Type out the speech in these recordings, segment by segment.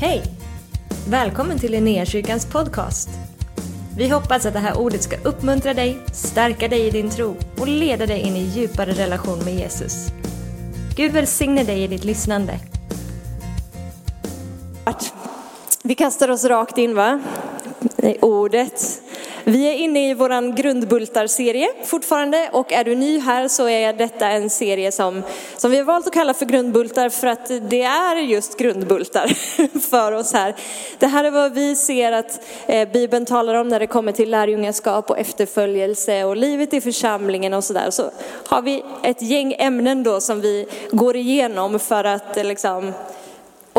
Hej! Välkommen till Linnéakyrkans podcast. Vi hoppas att det här ordet ska uppmuntra dig, stärka dig i din tro och leda dig in i djupare relation med Jesus. Gud välsigne dig i ditt lyssnande. Vi kastar oss rakt in va? I ordet. Vi är inne i våran grundbultar-serie fortfarande och är du ny här så är detta en serie som, som vi har valt att kalla för grundbultar för att det är just grundbultar för oss här. Det här är vad vi ser att eh, Bibeln talar om när det kommer till lärjungaskap och efterföljelse och livet i församlingen och sådär. Så har vi ett gäng ämnen då som vi går igenom för att eh, liksom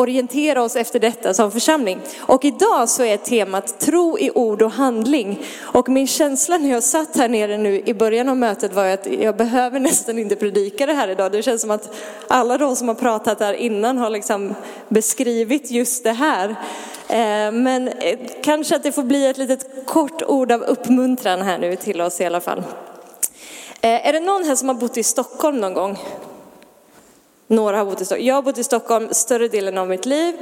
orientera oss efter detta som församling. Och idag så är temat tro i ord och handling. Och min känsla när jag satt här nere nu i början av mötet var att jag behöver nästan inte predika det här idag. Det känns som att alla de som har pratat där innan har liksom beskrivit just det här. Eh, men eh, kanske att det får bli ett litet kort ord av uppmuntran här nu till oss i alla fall. Eh, är det någon här som har bott i Stockholm någon gång? Några har bott i Stockholm. Jag har bott i Stockholm större delen av mitt liv.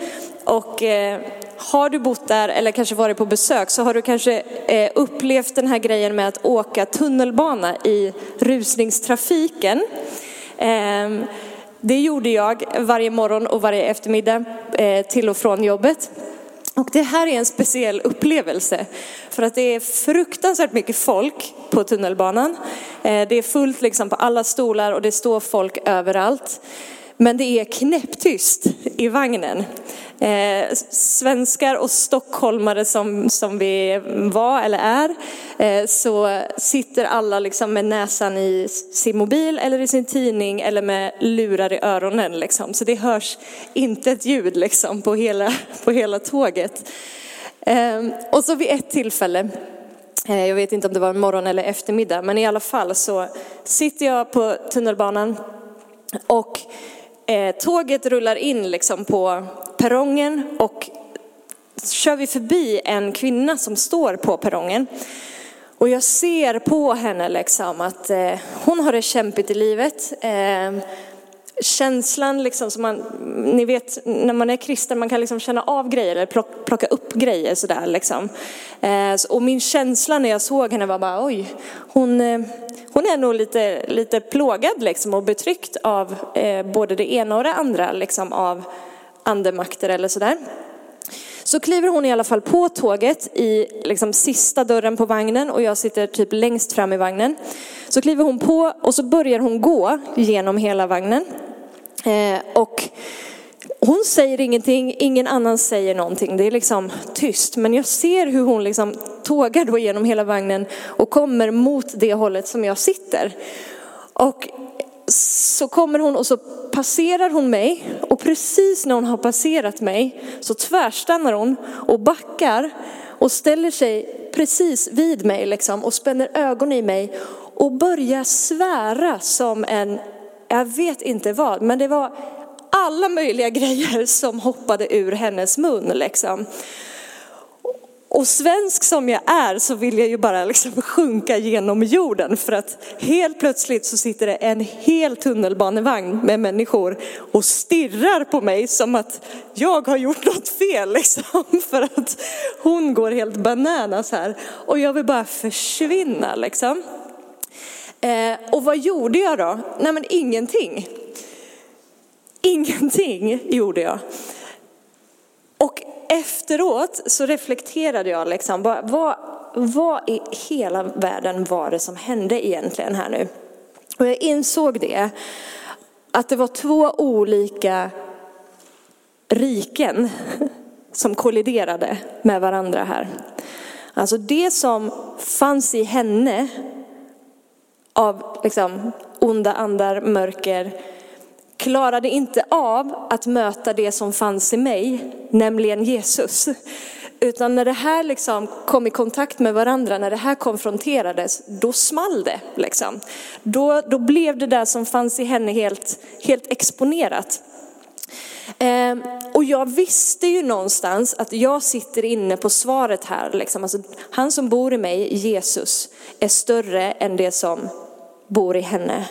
Och eh, har du bott där eller kanske varit på besök så har du kanske eh, upplevt den här grejen med att åka tunnelbana i rusningstrafiken. Eh, det gjorde jag varje morgon och varje eftermiddag eh, till och från jobbet. Och det här är en speciell upplevelse för att det är fruktansvärt mycket folk på tunnelbanan. Eh, det är fullt liksom på alla stolar och det står folk överallt. Men det är knäpptyst i vagnen. Eh, svenskar och stockholmare som, som vi var eller är, eh, så sitter alla liksom med näsan i sin mobil eller i sin tidning eller med lurar i öronen. Liksom. Så det hörs inte ett ljud liksom, på, hela, på hela tåget. Eh, och så vid ett tillfälle eh, jag vet inte om det var en morgon eller eftermiddag, men i alla fall så sitter jag på tunnelbanan och Eh, tåget rullar in liksom på perrongen och kör vi förbi en kvinna som står på perrongen. Och jag ser på henne liksom att eh, hon har det kämpigt i livet. Eh, känslan liksom som man, ni vet när man är kristen, man kan liksom känna av grejer eller plocka upp grejer sådär liksom. Eh, och min känsla när jag såg henne var bara oj, hon, eh, hon är nog lite, lite plågad liksom och betryckt av eh, både det ena och det andra liksom av andemakter eller sådär. Så kliver hon i alla fall på tåget i liksom sista dörren på vagnen och jag sitter typ längst fram i vagnen. Så kliver hon på och så börjar hon gå genom hela vagnen. Eh, och hon säger ingenting, ingen annan säger någonting. Det är liksom tyst. Men jag ser hur hon liksom tågar då genom hela vagnen och kommer mot det hållet som jag sitter. Och så kommer hon och så passerar hon mig och precis när hon har passerat mig så tvärstannar hon och backar och ställer sig precis vid mig liksom och spänner ögon i mig och börjar svära som en jag vet inte vad, men det var alla möjliga grejer som hoppade ur hennes mun liksom. Och svensk som jag är så vill jag ju bara liksom sjunka genom jorden för att helt plötsligt så sitter det en hel tunnelbanevagn med människor och stirrar på mig som att jag har gjort något fel liksom. För att hon går helt bananas här och jag vill bara försvinna liksom. Eh, och vad gjorde jag då? Nej men ingenting. Ingenting gjorde jag. Och efteråt så reflekterade jag liksom, vad, vad, vad i hela världen var det som hände egentligen här nu? Och jag insåg det, att det var två olika riken som kolliderade med varandra här. Alltså det som fanns i henne av liksom, onda andar, mörker, klarade inte av att möta det som fanns i mig, nämligen Jesus. Utan när det här liksom kom i kontakt med varandra, när det här konfronterades, då small det. Liksom. Då, då blev det där som fanns i henne helt, helt exponerat. Eh, och jag visste ju någonstans att jag sitter inne på svaret här. Liksom. Alltså, han som bor i mig, Jesus, är större än det som bor i henne.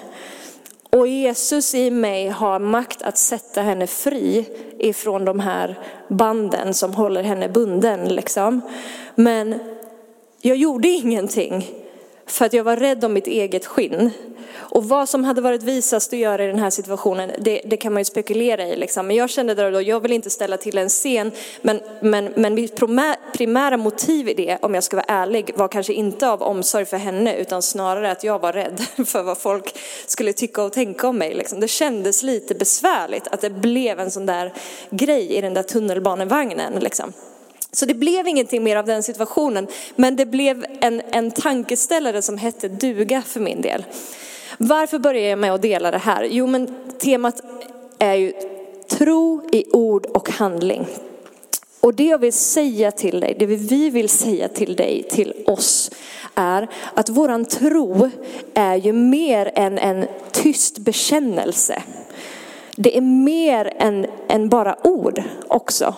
Och Jesus i mig har makt att sätta henne fri ifrån de här banden som håller henne bunden. Liksom. Men jag gjorde ingenting för att jag var rädd om mitt eget skinn. Och vad som hade varit visast att göra i den här situationen, det, det kan man ju spekulera i. Liksom. Men jag kände då, då, jag vill inte ställa till en scen, men, men, men mitt primära motiv i det, om jag ska vara ärlig, var kanske inte av omsorg för henne, utan snarare att jag var rädd för vad folk skulle tycka och tänka om mig. Liksom. Det kändes lite besvärligt att det blev en sån där grej i den där tunnelbanevagnen. Liksom. Så det blev ingenting mer av den situationen, men det blev en, en tankeställare som hette duga för min del. Varför börjar jag med att dela det här? Jo, men temat är ju tro i ord och handling. Och det jag vill säga till dig, det vi vill säga till dig, till oss, är att våran tro är ju mer än en tyst bekännelse. Det är mer än, än bara ord också.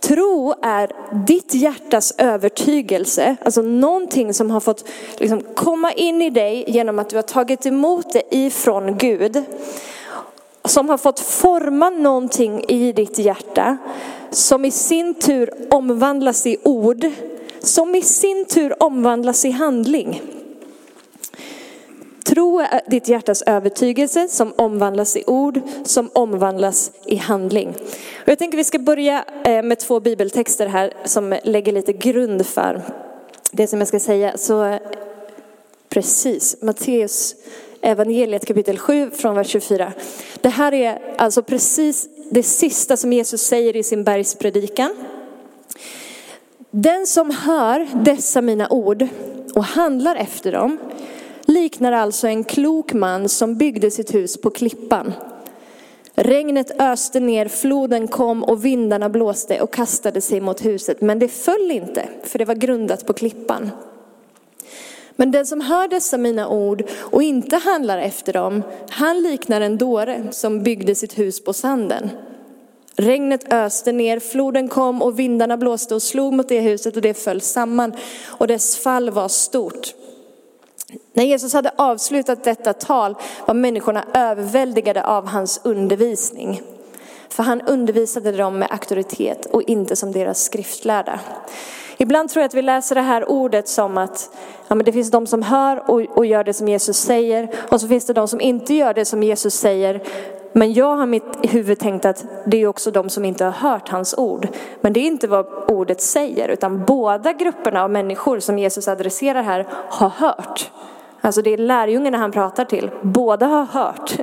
Tro är ditt hjärtas övertygelse, alltså någonting som har fått liksom komma in i dig genom att du har tagit emot det ifrån Gud. Som har fått forma någonting i ditt hjärta som i sin tur omvandlas i ord, som i sin tur omvandlas i handling. Tro är ditt hjärtas övertygelse som omvandlas i ord, som omvandlas i handling. Och jag tänker vi ska börja eh, med två bibeltexter här som lägger lite grund för det som jag ska säga. Så precis, Matteus evangeliet kapitel 7 från vers 24. Det här är alltså precis det sista som Jesus säger i sin bergspredikan. Den som hör dessa mina ord och handlar efter dem liknar alltså en klok man som byggde sitt hus på klippan. Regnet öste ner, floden kom och vindarna blåste och kastade sig mot huset. Men det föll inte, för det var grundat på klippan. Men den som hör dessa mina ord och inte handlar efter dem, han liknar en dåre som byggde sitt hus på sanden. Regnet öste ner, floden kom och vindarna blåste och slog mot det huset och det föll samman och dess fall var stort. När Jesus hade avslutat detta tal var människorna överväldigade av hans undervisning. För han undervisade dem med auktoritet och inte som deras skriftlärda. Ibland tror jag att vi läser det här ordet som att ja, men det finns de som hör och, och gör det som Jesus säger och så finns det de som inte gör det som Jesus säger. Men jag har mitt huvud tänkt att det är också de som inte har hört hans ord. Men det är inte vad ordet säger utan båda grupperna av människor som Jesus adresserar här har hört. Alltså det är lärjungarna han pratar till. Båda har hört.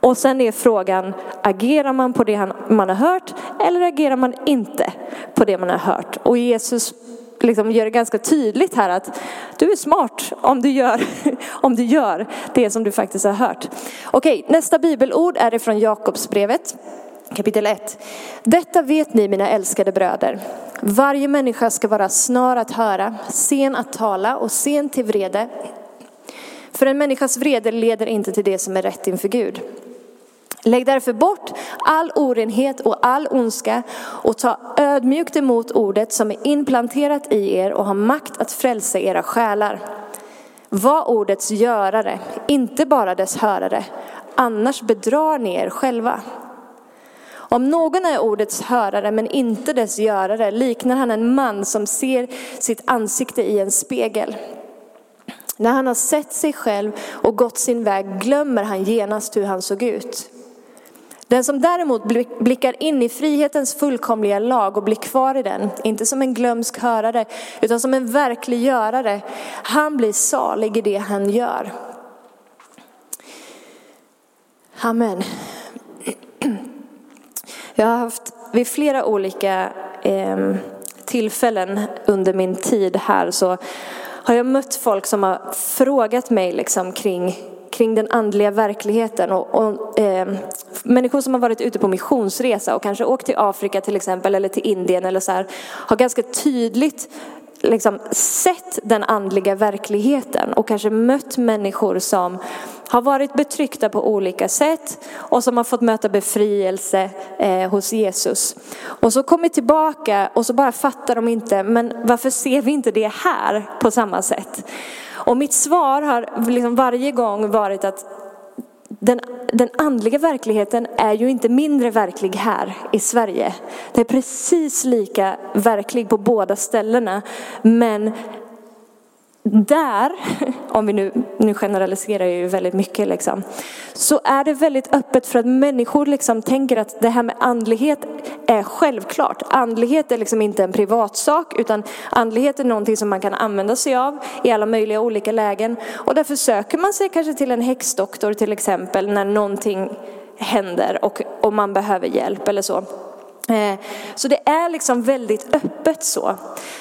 Och sen är frågan, agerar man på det man har hört eller agerar man inte på det man har hört? Och Jesus liksom gör det ganska tydligt här att du är smart om du gör, om du gör det som du faktiskt har hört. Okej, nästa bibelord är det från Jakobsbrevet kapitel 1. Detta vet ni mina älskade bröder. Varje människa ska vara snar att höra, sen att tala och sen till vrede. För en människas vrede leder inte till det som är rätt inför Gud. Lägg därför bort all orenhet och all ondska och ta ödmjukt emot ordet som är implanterat i er och har makt att frälsa era själar. Var ordets görare, inte bara dess hörare, annars bedrar ni er själva. Om någon är ordets hörare men inte dess görare liknar han en man som ser sitt ansikte i en spegel. När han har sett sig själv och gått sin väg glömmer han genast hur han såg ut. Den som däremot blickar in i frihetens fullkomliga lag och blir kvar i den, inte som en glömsk hörare utan som en verklig görare, han blir salig i det han gör. Amen. Jag har haft vid flera olika ehm, tillfällen under min tid här så har jag mött folk som har frågat mig liksom kring, kring den andliga verkligheten. Och, och eh, människor som har varit ute på missionsresa och kanske åkt till Afrika till exempel eller till Indien eller så här, har ganska tydligt liksom sett den andliga verkligheten och kanske mött människor som har varit betryckta på olika sätt och som har fått möta befrielse eh, hos Jesus. Och så kommer tillbaka och så bara fattar de inte, men varför ser vi inte det här på samma sätt? Och mitt svar har liksom varje gång varit att den, den andliga verkligheten är ju inte mindre verklig här i Sverige. Det är precis lika verklig på båda ställena. Men där, om vi nu, nu generaliserar jag ju väldigt mycket, liksom, så är det väldigt öppet för att människor liksom tänker att det här med andlighet är självklart. Andlighet är liksom inte en privatsak utan andlighet är någonting som man kan använda sig av i alla möjliga olika lägen. Och därför söker man sig kanske till en häxdoktor till exempel när någonting händer och, och man behöver hjälp eller så. Eh, så det är liksom väldigt öppet så.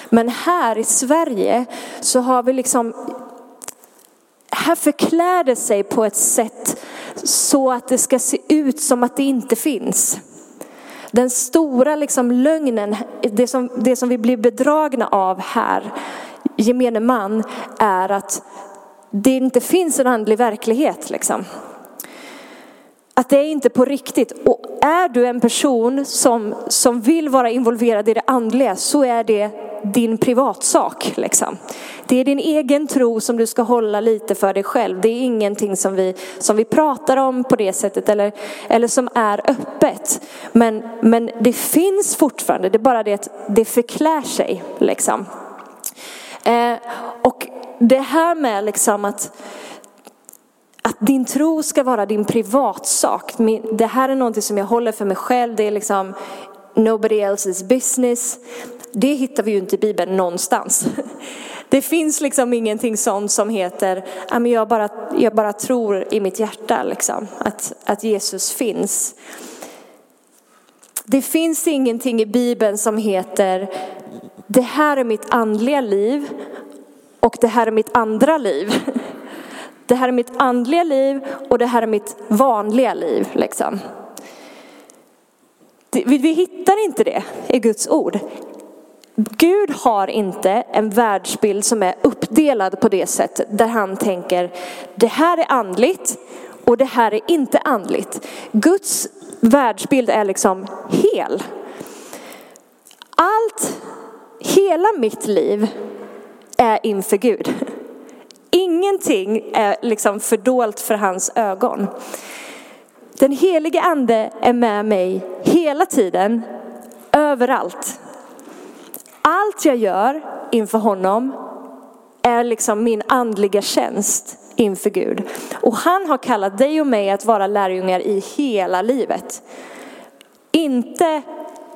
Men här i Sverige så har vi liksom, här förklär det sig på ett sätt så att det ska se ut som att det inte finns. Den stora liksom lögnen, det som, det som vi blir bedragna av här, gemene man, är att det inte finns en andlig verklighet. Liksom. Att det är inte på riktigt. Och är du en person som, som vill vara involverad i det andliga så är det din privatsak. Liksom. Det är din egen tro som du ska hålla lite för dig själv. Det är ingenting som vi, som vi pratar om på det sättet eller, eller som är öppet. Men, men det finns fortfarande, det är bara det att det förklär sig. Liksom. Eh, och det här med liksom att att din tro ska vara din privatsak. Det här är någonting som jag håller för mig själv. Det är liksom nobody else's business. Det hittar vi ju inte i Bibeln någonstans. Det finns liksom ingenting sånt som heter, jag bara, jag bara tror i mitt hjärta liksom, att, att Jesus finns. Det finns ingenting i Bibeln som heter, det här är mitt andliga liv och det här är mitt andra liv. Det här är mitt andliga liv och det här är mitt vanliga liv. Liksom. Vi, vi hittar inte det i Guds ord. Gud har inte en världsbild som är uppdelad på det sättet där han tänker det här är andligt och det här är inte andligt. Guds världsbild är liksom hel. Allt, hela mitt liv är inför Gud. Ingenting är liksom fördolt för hans ögon. Den helige ande är med mig hela tiden, överallt. Allt jag gör inför honom är liksom min andliga tjänst inför Gud. Och han har kallat dig och mig att vara lärjungar i hela livet. Inte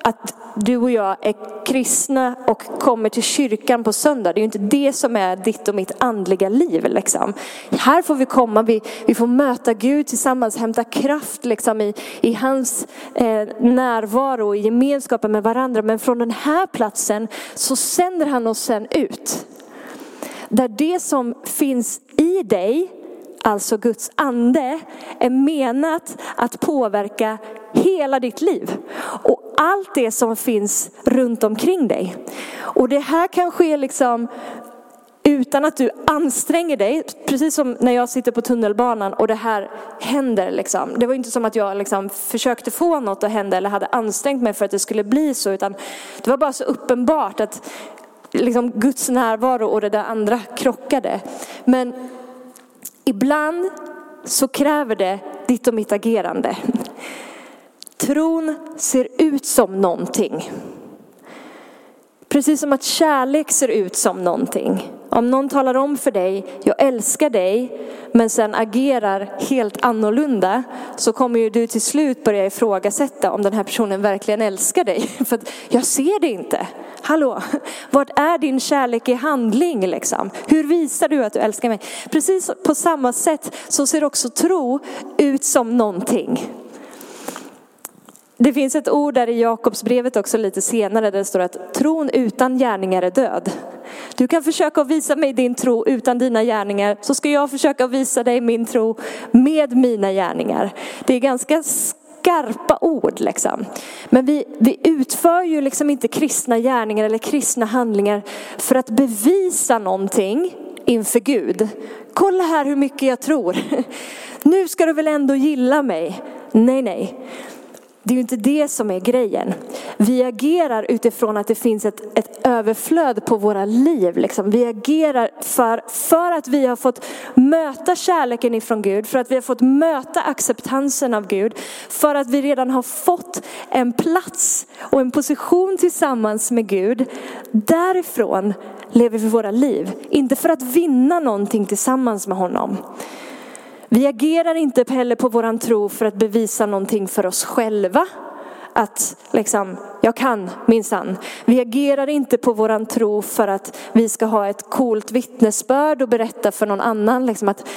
att du och jag är kristna och kommer till kyrkan på söndag. Det är ju inte det som är ditt och mitt andliga liv. Liksom. Här får vi komma, vi, vi får möta Gud tillsammans, hämta kraft liksom, i, i hans eh, närvaro och i gemenskapen med varandra. Men från den här platsen så sänder han oss sen ut. Där det som finns i dig, alltså Guds ande, är menat att påverka hela ditt liv. Och allt det som finns runt omkring dig. Och det här kan ske liksom utan att du anstränger dig, precis som när jag sitter på tunnelbanan och det här händer. Liksom. Det var inte som att jag liksom försökte få något att hända eller hade ansträngt mig för att det skulle bli så, utan det var bara så uppenbart att liksom Guds närvaro och det där andra krockade. Men ibland så kräver det ditt och mitt agerande. Tron ser ut som någonting. Precis som att kärlek ser ut som någonting. Om någon talar om för dig, jag älskar dig, men sen agerar helt annorlunda så kommer ju du till slut börja ifrågasätta om den här personen verkligen älskar dig. För jag ser det inte. Hallå, vart är din kärlek i handling liksom? Hur visar du att du älskar mig? Precis på samma sätt så ser också tro ut som någonting. Det finns ett ord där i Jakobsbrevet också lite senare där det står att tron utan gärningar är död. Du kan försöka att visa mig din tro utan dina gärningar så ska jag försöka visa dig min tro med mina gärningar. Det är ganska skarpa ord liksom. Men vi, vi utför ju liksom inte kristna gärningar eller kristna handlingar för att bevisa någonting inför Gud. Kolla här hur mycket jag tror. Nu ska du väl ändå gilla mig? Nej, nej. Det är ju inte det som är grejen. Vi agerar utifrån att det finns ett, ett överflöd på våra liv. Liksom. Vi agerar för, för att vi har fått möta kärleken ifrån Gud, för att vi har fått möta acceptansen av Gud, för att vi redan har fått en plats och en position tillsammans med Gud. Därifrån lever vi våra liv, inte för att vinna någonting tillsammans med honom. Vi agerar inte heller på våran tro för att bevisa någonting för oss själva. Att liksom, jag kan minsann. Vi agerar inte på våran tro för att vi ska ha ett coolt vittnesbörd och berätta för någon annan. Liksom att,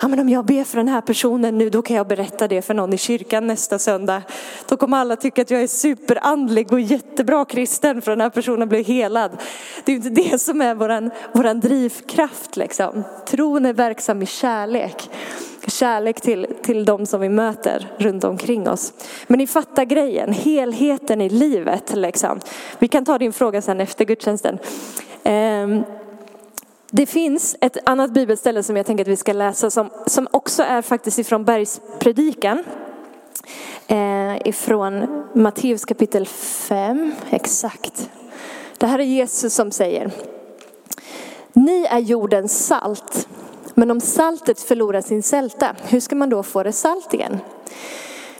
ja, men om jag ber för den här personen nu, då kan jag berätta det för någon i kyrkan nästa söndag. Då kommer alla tycka att jag är superandlig och jättebra kristen för den här personen blev helad. Det är inte det som är våran, våran drivkraft. Liksom. Tron är verksam i kärlek kärlek till, till de som vi möter runt omkring oss. Men ni fattar grejen, helheten i livet. Liksom. Vi kan ta din fråga sen efter gudstjänsten. Ehm, det finns ett annat bibelställe som jag tänker att vi ska läsa som, som också är faktiskt ifrån Bergspredikan. Eh, ifrån Matteus kapitel 5, exakt. Det här är Jesus som säger. Ni är jordens salt. Men om saltet förlorar sin sälta, hur ska man då få det salt igen?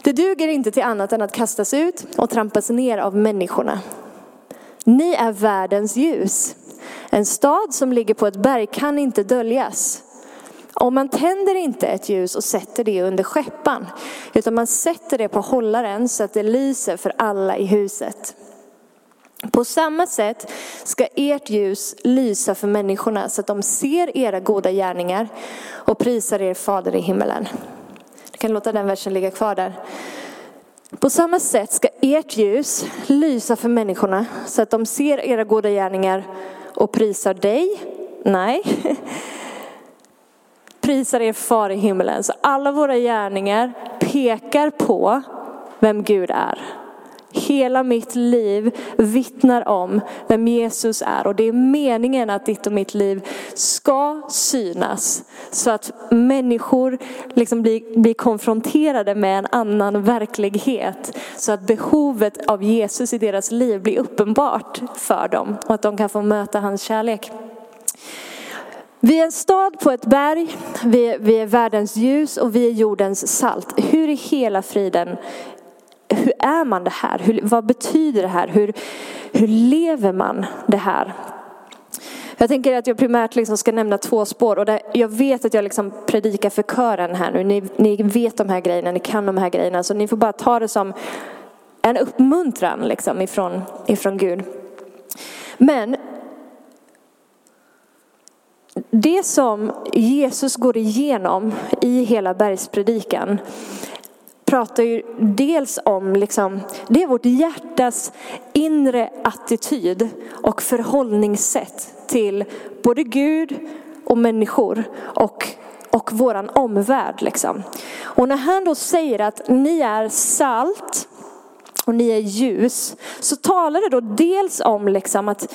Det duger inte till annat än att kastas ut och trampas ner av människorna. Ni är världens ljus. En stad som ligger på ett berg kan inte döljas. Om man tänder inte ett ljus och sätter det under skeppan, utan man sätter det på hållaren så att det lyser för alla i huset. På samma sätt ska ert ljus lysa för människorna så att de ser era goda gärningar och prisar er fader i himmelen. Kan låta den versen ligga kvar där. På samma sätt ska ert ljus lysa för människorna så att de ser era goda gärningar och prisar dig. Nej. Prisar er far i himmelen. Så alla våra gärningar pekar på vem Gud är. Hela mitt liv vittnar om vem Jesus är och det är meningen att ditt och mitt liv ska synas så att människor liksom blir, blir konfronterade med en annan verklighet. Så att behovet av Jesus i deras liv blir uppenbart för dem och att de kan få möta hans kärlek. Vi är en stad på ett berg, vi är, vi är världens ljus och vi är jordens salt. Hur i hela friden hur är man det här? Hur, vad betyder det här? Hur, hur lever man det här? Jag tänker att jag primärt liksom ska nämna två spår och där jag vet att jag liksom predikar för kören här nu. Ni, ni vet de här grejerna, ni kan de här grejerna så ni får bara ta det som en uppmuntran liksom ifrån, ifrån Gud. Men det som Jesus går igenom i hela bergspredikan pratar ju dels om, liksom, det är vårt hjärtas inre attityd och förhållningssätt till både Gud och människor och, och våran omvärld. Liksom. Och när han då säger att ni är salt och ni är ljus så talar det då dels om liksom att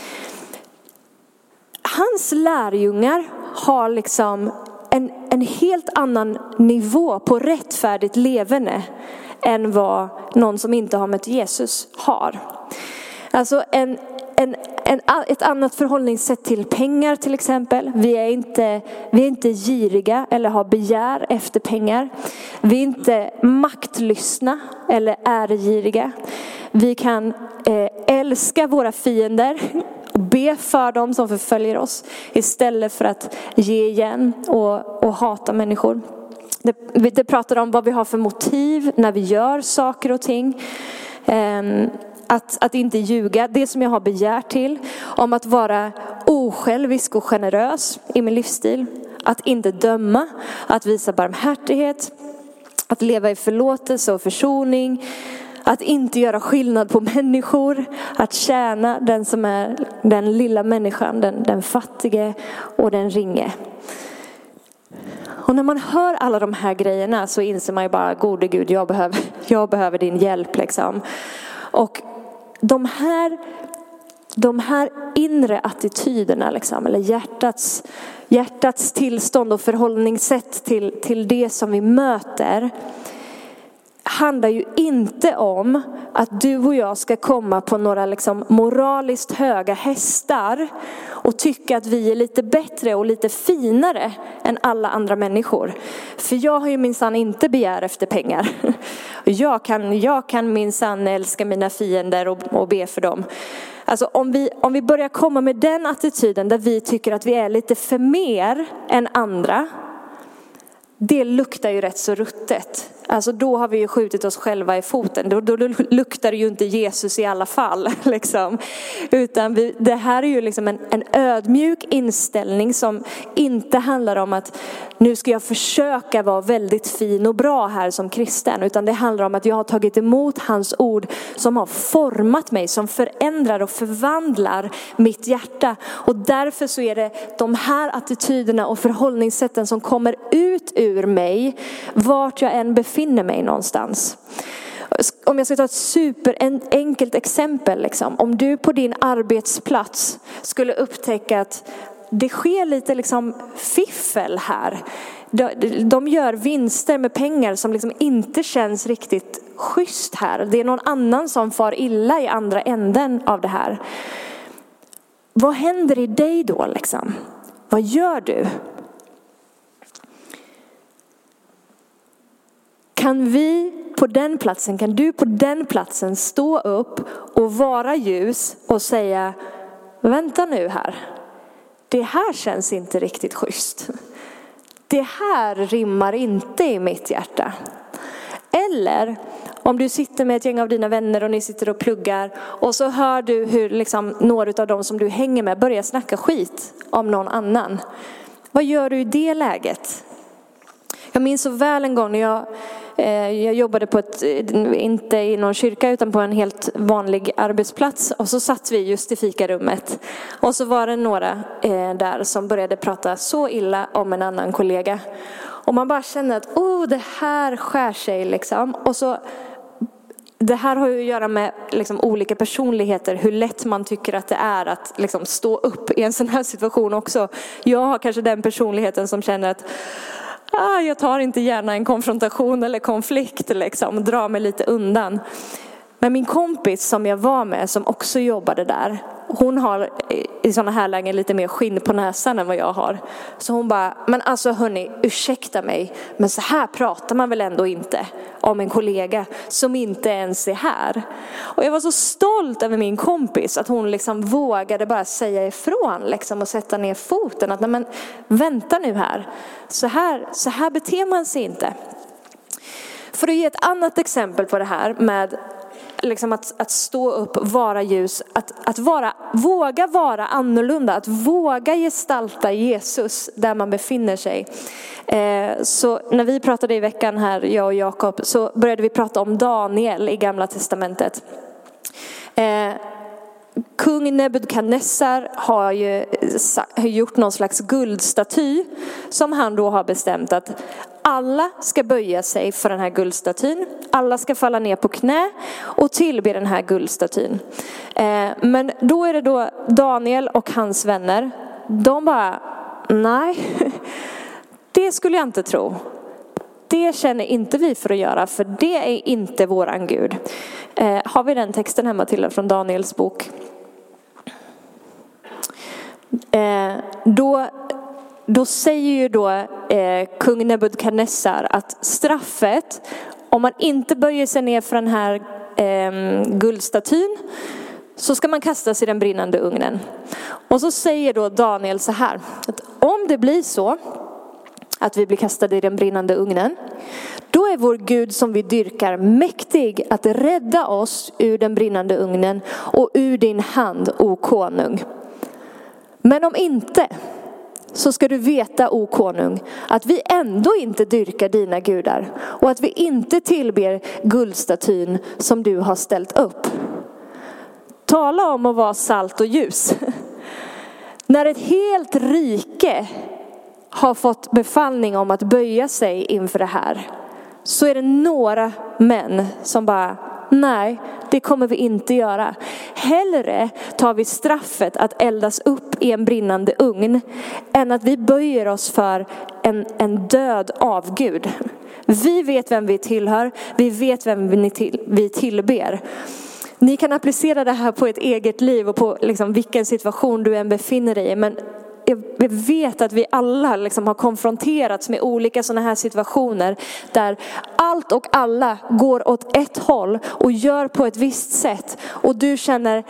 hans lärjungar har liksom en, en helt annan nivå på rättfärdigt levande än vad någon som inte har mött Jesus har. Alltså en, en, en, ett annat förhållningssätt till pengar till exempel. Vi är, inte, vi är inte giriga eller har begär efter pengar. Vi är inte maktlystna eller äregiriga. Vi kan eh, älska våra fiender och be för dem som förföljer oss istället för att ge igen och, och hata människor. Det, det pratar om vad vi har för motiv när vi gör saker och ting. Um, att, att inte ljuga, det som jag har begärt till. Om att vara osjälvisk och generös i min livsstil. Att inte döma, att visa barmhärtighet. Att leva i förlåtelse och försoning. Att inte göra skillnad på människor. Att tjäna den som är den lilla människan, den, den fattige och den ringe. Och när man hör alla de här grejerna så inser man ju bara, gode Gud, jag behöver, jag behöver din hjälp. Liksom. Och de här, de här inre attityderna, liksom, eller hjärtats, hjärtats tillstånd och förhållningssätt till, till det som vi möter handlar ju inte om att du och jag ska komma på några liksom moraliskt höga hästar och tycka att vi är lite bättre och lite finare än alla andra människor. För jag har ju minsann inte begär efter pengar. Jag kan, jag kan minsann älska mina fiender och, och be för dem. Alltså om vi, om vi börjar komma med den attityden där vi tycker att vi är lite för mer än andra. Det luktar ju rätt så ruttet. Alltså då har vi ju skjutit oss själva i foten. Då, då luktar det ju inte Jesus i alla fall. Liksom. Utan vi, det här är ju liksom en, en ödmjuk inställning som inte handlar om att nu ska jag försöka vara väldigt fin och bra här som kristen. Utan det handlar om att jag har tagit emot hans ord som har format mig, som förändrar och förvandlar mitt hjärta. Och därför så är det de här attityderna och förhållningssätten som kommer ut ur mig, vart jag än befinner befinner mig någonstans. Om jag ska ta ett superenkelt exempel. Liksom. Om du på din arbetsplats skulle upptäcka att det sker lite liksom fiffel här. De gör vinster med pengar som liksom inte känns riktigt schysst här. Det är någon annan som far illa i andra änden av det här. Vad händer i dig då liksom? Vad gör du? Kan vi på den platsen, kan du på den platsen stå upp och vara ljus och säga, vänta nu här, det här känns inte riktigt schysst. Det här rimmar inte i mitt hjärta. Eller om du sitter med ett gäng av dina vänner och ni sitter och pluggar och så hör du hur liksom några av dem som du hänger med börjar snacka skit om någon annan. Vad gör du i det läget? Jag minns så väl en gång när jag Eh, jag jobbade på ett, eh, inte i någon kyrka utan på en helt vanlig arbetsplats och så satt vi just i fikarummet. Och så var det några eh, där som började prata så illa om en annan kollega. Och man bara kände att oh, det här skär sig liksom. Och så det här har ju att göra med liksom olika personligheter, hur lätt man tycker att det är att liksom stå upp i en sån här situation också. Jag har kanske den personligheten som känner att ah, jag tar inte gärna en konfrontation eller konflikt, liksom, drar mig lite undan. Men min kompis som jag var med, som också jobbade där, hon har i sådana här lägen lite mer skinn på näsan än vad jag har. Så hon bara, men alltså hörni, ursäkta mig, men så här pratar man väl ändå inte om en kollega som inte ens är här. Och jag var så stolt över min kompis att hon liksom vågade bara säga ifrån liksom, och sätta ner foten. Att nej men vänta nu här, så här, så här beter man sig inte. För att ge ett annat exempel på det här med liksom att, att stå upp, vara ljus, att, att vara, våga vara annorlunda, att våga gestalta Jesus där man befinner sig. Eh, så när vi pratade i veckan här, jag och Jakob, så började vi prata om Daniel i Gamla Testamentet. Eh, Kung Nebukadnessar har ju gjort någon slags guldstaty som han då har bestämt att alla ska böja sig för den här guldstatyn. Alla ska falla ner på knä och tillbe den här guldstatyn. Eh, men då är det då Daniel och hans vänner. De bara, nej, det skulle jag inte tro. Det känner inte vi för att göra, för det är inte våran Gud. Eh, har vi den texten hemma till från Daniels bok? Eh, då, då säger ju då eh, kung Nebukadnessar att straffet, om man inte böjer sig ner för den här eh, guldstatyn, så ska man kastas i den brinnande ugnen. Och så säger då Daniel så här, att om det blir så att vi blir kastade i den brinnande ugnen, då är vår Gud som vi dyrkar mäktig att rädda oss ur den brinnande ugnen och ur din hand, o konung. Men om inte, så ska du veta, o konung, att vi ändå inte dyrkar dina gudar och att vi inte tillber guldstatyn som du har ställt upp. Tala om att vara salt och ljus. När ett helt rike har fått befallning om att böja sig inför det här så är det några män som bara, Nej, det kommer vi inte göra. Hellre tar vi straffet att eldas upp i en brinnande ugn än att vi böjer oss för en, en död avgud. Vi vet vem vi tillhör, vi vet vem vi, till, vi tillber. Ni kan applicera det här på ett eget liv och på liksom vilken situation du än befinner dig i. Men jag vet att vi alla liksom har konfronterats med olika sådana här situationer där allt och alla går åt ett håll och gör på ett visst sätt och du känner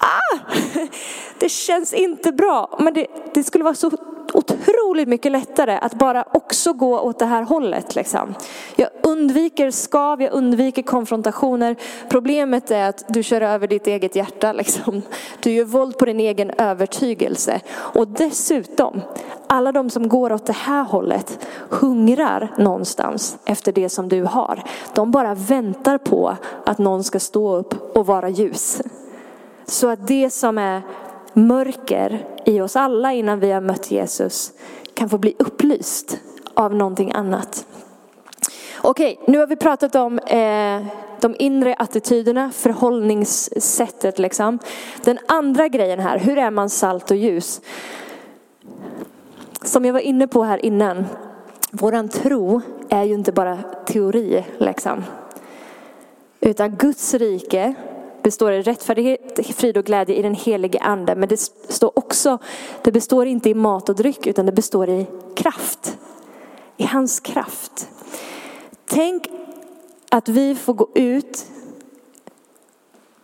ah, det känns inte bra. Men det, det skulle vara så otroligt mycket lättare att bara också gå åt det här hållet. Liksom. Jag undviker skav, jag undviker konfrontationer. Problemet är att du kör över ditt eget hjärta. Liksom. Du gör våld på din egen övertygelse. Och dessutom, alla de som går åt det här hållet hungrar någonstans efter det som du har. De bara väntar på att någon ska stå upp och vara ljus. Så att det som är mörker i oss alla innan vi har mött Jesus kan få bli upplyst av någonting annat. Okej, nu har vi pratat om eh, de inre attityderna, förhållningssättet liksom. Den andra grejen här, hur är man salt och ljus? Som jag var inne på här innan, våran tro är ju inte bara teori liksom. Utan Guds rike består i rättfärdighet, frid och glädje i den helige ande. Men det står också, det består inte i mat och dryck utan det består i kraft. I hans kraft. Tänk att vi får gå ut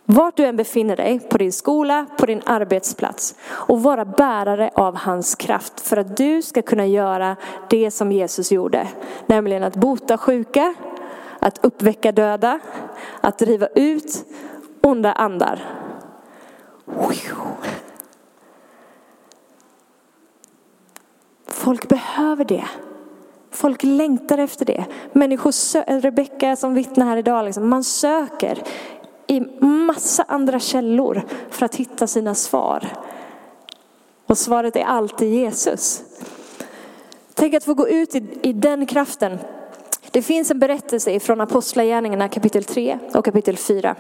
vart du än befinner dig, på din skola, på din arbetsplats och vara bärare av hans kraft för att du ska kunna göra det som Jesus gjorde. Nämligen att bota sjuka, att uppväcka döda, att driva ut onda andar. Folk behöver det. Folk längtar efter det. Människor, eh, Rebecka som vittnar här idag, liksom, man söker i massa andra källor för att hitta sina svar. Och svaret är alltid Jesus. Tänk att få gå ut i, i den kraften. Det finns en berättelse från Apostlagärningarna kapitel 3 och kapitel 4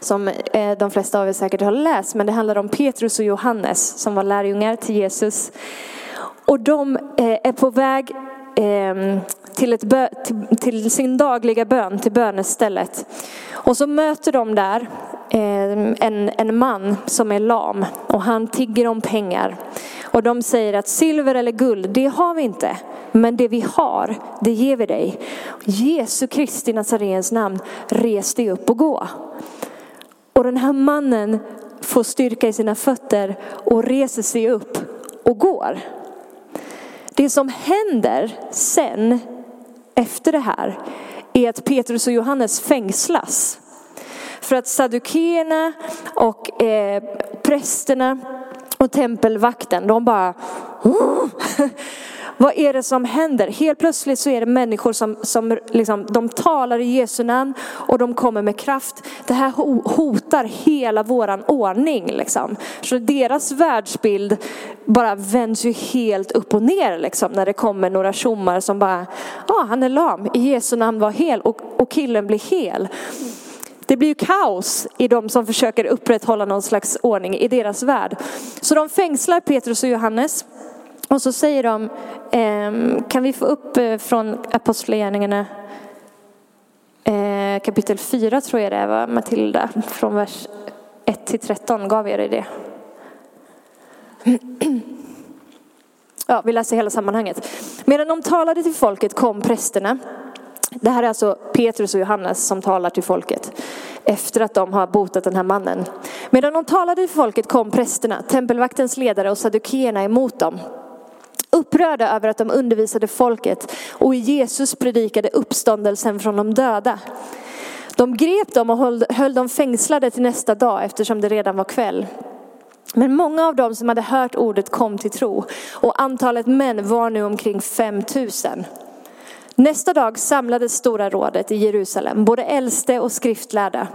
som eh, de flesta av er säkert har läst. Men det handlar om Petrus och Johannes som var lärjungar till Jesus. Och de eh, är på väg eh, till, ett till sin dagliga bön, till bönestället. Och så möter de där en, en man som är lam och han tigger om pengar. Och de säger att silver eller guld, det har vi inte. Men det vi har, det ger vi dig. Jesu Kristi Nazarens namn, res dig upp och gå. Och den här mannen får styrka i sina fötter och reser sig upp och går. Det som händer sen efter det här är att Petrus och Johannes fängslas. För att saddukeerna och eh, prästerna och tempelvakten, de bara vad är det som händer? Helt plötsligt så är det människor som, som liksom, de talar i Jesu namn och de kommer med kraft. Det här hotar hela våran ordning. Liksom. Så deras världsbild bara vänds ju helt upp och ner liksom, när det kommer några tjommar som bara, ja ah, han är lam, i Jesu namn var hel och, och killen blir hel. Det blir ju kaos i de som försöker upprätthålla någon slags ordning i deras värld. Så de fängslar Petrus och Johannes. Och så säger de, ehm, kan vi få upp eh, från Apostlagärningarna eh, kapitel 4 tror jag det var Matilda, från vers 1 till 13 gav jag dig det. Ja, vi läser hela sammanhanget. Medan de talade till folket kom prästerna. Det här är alltså Petrus och Johannes som talar till folket efter att de har botat den här mannen. Medan de talade till folket kom prästerna, tempelvaktens ledare och saddukeerna emot dem upprörda över att de undervisade folket och Jesus predikade uppståndelsen från de döda. De grep dem och höll, höll dem fängslade till nästa dag eftersom det redan var kväll. Men många av dem som hade hört ordet kom till tro och antalet män var nu omkring 5000. Nästa dag samlades stora rådet i Jerusalem, både äldste och skriftlärda.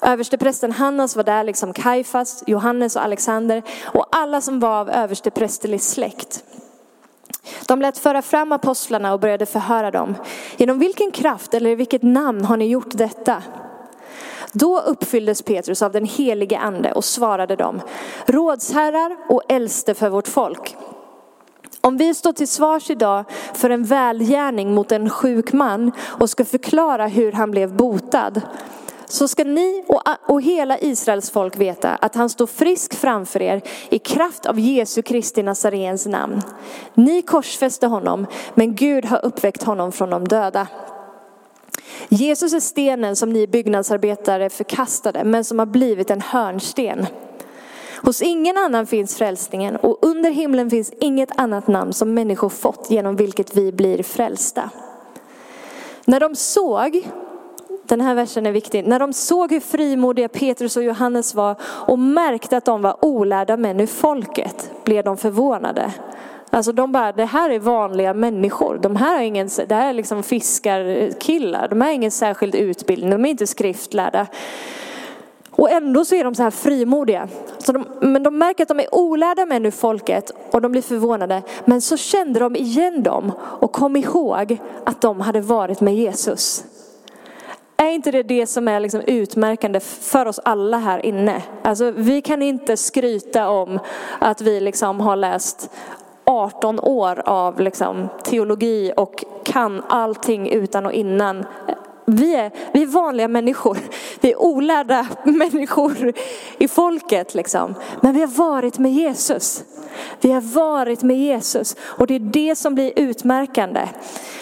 Översteprästen Hannas var där liksom Kajfas, Johannes och Alexander och alla som var av översteprästerlig släkt. De lät föra fram apostlarna och började förhöra dem. Genom vilken kraft eller i vilket namn har ni gjort detta? Då uppfylldes Petrus av den helige ande och svarade dem, rådsherrar och äldste för vårt folk. Om vi står till svars idag för en välgärning mot en sjuk man och ska förklara hur han blev botad, så ska ni och, och hela Israels folk veta att han står frisk framför er i kraft av Jesu Kristi Nazarens namn. Ni korsfäste honom, men Gud har uppväckt honom från de döda. Jesus är stenen som ni byggnadsarbetare förkastade, men som har blivit en hörnsten. Hos ingen annan finns frälsningen och under himlen finns inget annat namn som människor fått genom vilket vi blir frälsta. När de såg, den här versen är viktig, när de såg hur frimodiga Petrus och Johannes var och märkte att de var olärda män ur folket blev de förvånade. Alltså de bara, det här är vanliga människor. De här har ingen, det här är liksom fiskarkillar. De har ingen särskild utbildning, de är inte skriftlärda. Och ändå så är de så här frimodiga. Så de, men de märker att de är olärda män ur folket och de blir förvånade. Men så kände de igen dem och kom ihåg att de hade varit med Jesus. Är inte det det som är liksom utmärkande för oss alla här inne? Alltså, vi kan inte skryta om att vi liksom har läst 18 år av liksom teologi och kan allting utan och innan. Vi är, vi är vanliga människor. Vi är olärda människor i folket. Liksom. Men vi har varit med Jesus. Vi har varit med Jesus. Och det är det som blir utmärkande.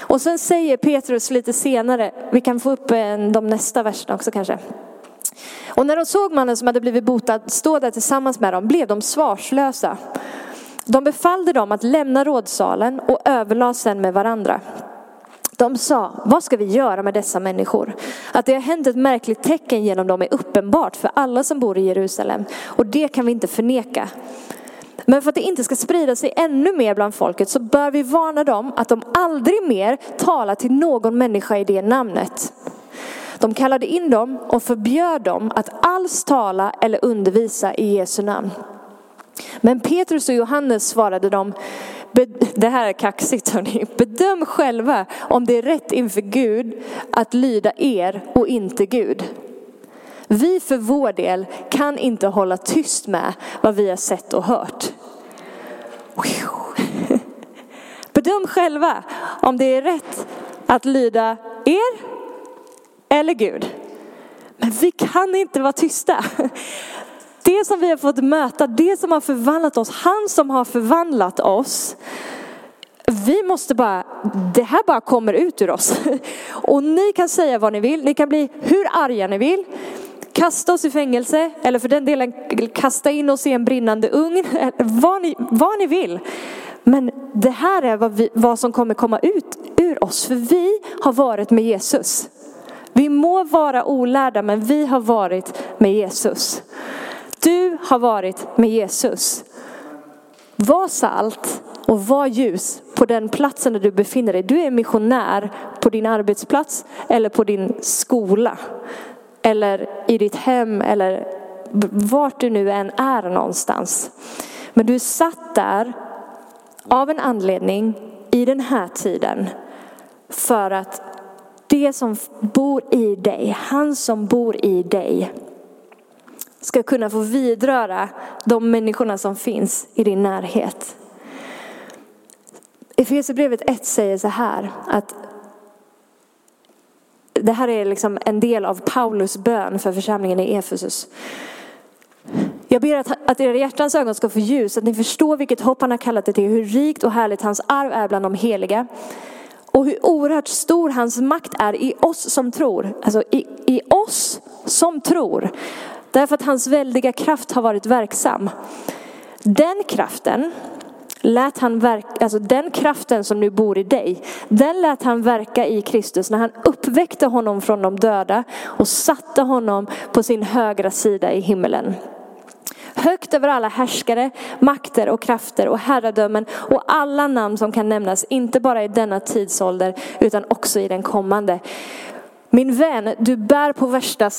Och sen säger Petrus lite senare, vi kan få upp eh, de nästa verserna också kanske. Och när de såg mannen som hade blivit botad stå där tillsammans med dem blev de svarslösa. De befallde dem att lämna rådsalen och överlade sen med varandra. De sa, vad ska vi göra med dessa människor? Att det har hänt ett märkligt tecken genom dem är uppenbart för alla som bor i Jerusalem och det kan vi inte förneka. Men för att det inte ska sprida sig ännu mer bland folket så bör vi varna dem att de aldrig mer talar till någon människa i det namnet. De kallade in dem och förbjöd dem att alls tala eller undervisa i Jesu namn. Men Petrus och Johannes svarade dem, det här är kaxigt hörni, bedöm själva om det är rätt inför Gud att lyda er och inte Gud. Vi för vår del kan inte hålla tyst med vad vi har sett och hört. Bedöm själva om det är rätt att lyda er eller Gud. Men vi kan inte vara tysta. Det som vi har fått möta, det som har förvandlat oss, han som har förvandlat oss. Vi måste bara, det här bara kommer ut ur oss. Och ni kan säga vad ni vill, ni kan bli hur arga ni vill. Kasta oss i fängelse eller för den delen kasta in oss i en brinnande ugn. Vad ni, vad ni vill. Men det här är vad, vi, vad som kommer komma ut ur oss. För vi har varit med Jesus. Vi må vara olärda men vi har varit med Jesus. Du har varit med Jesus. Var salt och var ljus på den platsen där du befinner dig. Du är missionär på din arbetsplats eller på din skola. Eller i ditt hem eller vart du nu än är någonstans. Men du är satt där av en anledning i den här tiden för att det som bor i dig, han som bor i dig ska kunna få vidröra de människorna som finns i din närhet. Efesierbrevet 1 säger så här att det här är liksom en del av Paulus bön för församlingen i Efesus. Jag ber att, att era hjärtans ögon ska få ljus, att ni förstår vilket hopp han har kallat er till, hur rikt och härligt hans arv är bland de heliga. Och hur oerhört stor hans makt är i oss som tror. Alltså i, i oss som tror. Därför att hans väldiga kraft har varit verksam. Den kraften lät han verka, alltså den kraften som nu bor i dig, den lät han verka i Kristus när han uppväckte honom från de döda och satte honom på sin högra sida i himmelen. Högt över alla härskare, makter och krafter och herradömen och alla namn som kan nämnas, inte bara i denna tidsålder utan också i den kommande. Min vän, du bär på värsta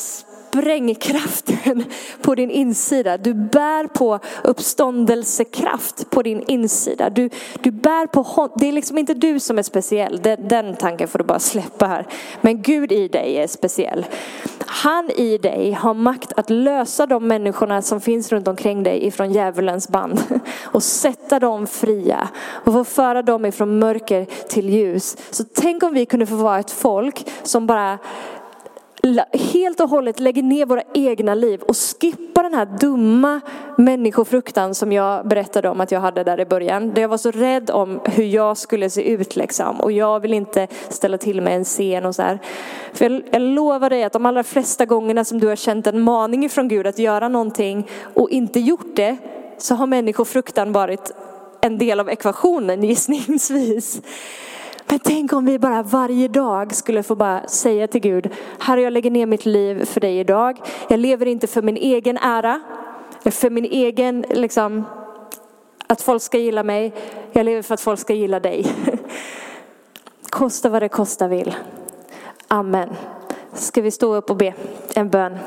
sprängkraften på din insida. Du bär på uppståndelsekraft på din insida. Du, du bär på hon- Det är liksom inte du som är speciell. Den, den tanken får du bara släppa här. Men Gud i dig är speciell. Han i dig har makt att lösa de människorna som finns runt omkring dig ifrån djävulens band och sätta dem fria och få föra dem ifrån mörker till ljus. Så tänk om vi kunde få vara ett folk som bara helt och hållet lägger ner våra egna liv och skippar den här dumma människofruktan som jag berättade om att jag hade där i början. Där jag var så rädd om hur jag skulle se ut liksom. Och jag vill inte ställa till med en scen och så här. För jag, jag lovar dig att de allra flesta gångerna som du har känt en maning från Gud att göra någonting och inte gjort det så har människofruktan varit en del av ekvationen gissningsvis. Men tänk om vi bara varje dag skulle få bara säga till Gud, Herre jag lägger ner mitt liv för dig idag. Jag lever inte för min egen ära, för min egen, liksom, att folk ska gilla mig. Jag lever för att folk ska gilla dig. Kosta vad det kosta vill. Amen. Ska vi stå upp och be en bön?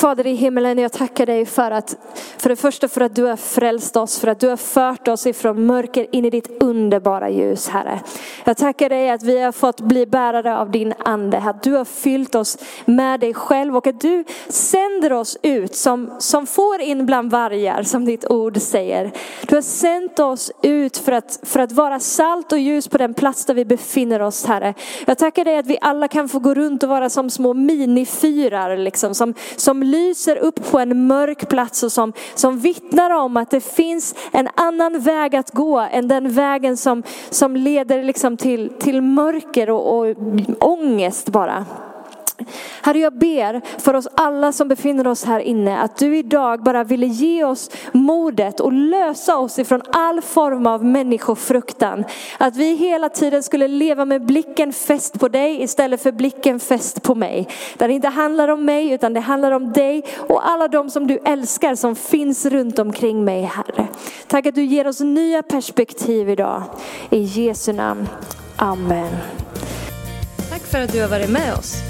Fader i himmelen, jag tackar dig för att för det första för att du har frälst oss, för att du har fört oss ifrån mörker in i ditt underbara ljus, Herre. Jag tackar dig att vi har fått bli bärare av din ande, att du har fyllt oss med dig själv och att du sänder oss ut som, som får in bland vargar, som ditt ord säger. Du har sänt oss ut för att, för att vara salt och ljus på den plats där vi befinner oss, Herre. Jag tackar dig att vi alla kan få gå runt och vara som små minifyrar, liksom, som, som lyser upp på en mörk plats och som, som vittnar om att det finns en annan väg att gå än den vägen som, som leder liksom till, till mörker och, och ångest bara. Herre, jag ber för oss alla som befinner oss här inne att du idag bara ville ge oss modet och lösa oss ifrån all form av människofruktan. Att vi hela tiden skulle leva med blicken fäst på dig istället för blicken fäst på mig. Där det inte handlar om mig utan det handlar om dig och alla de som du älskar som finns runt omkring mig, Herre. Tack att du ger oss nya perspektiv idag. I Jesu namn. Amen. Tack för att du har varit med oss.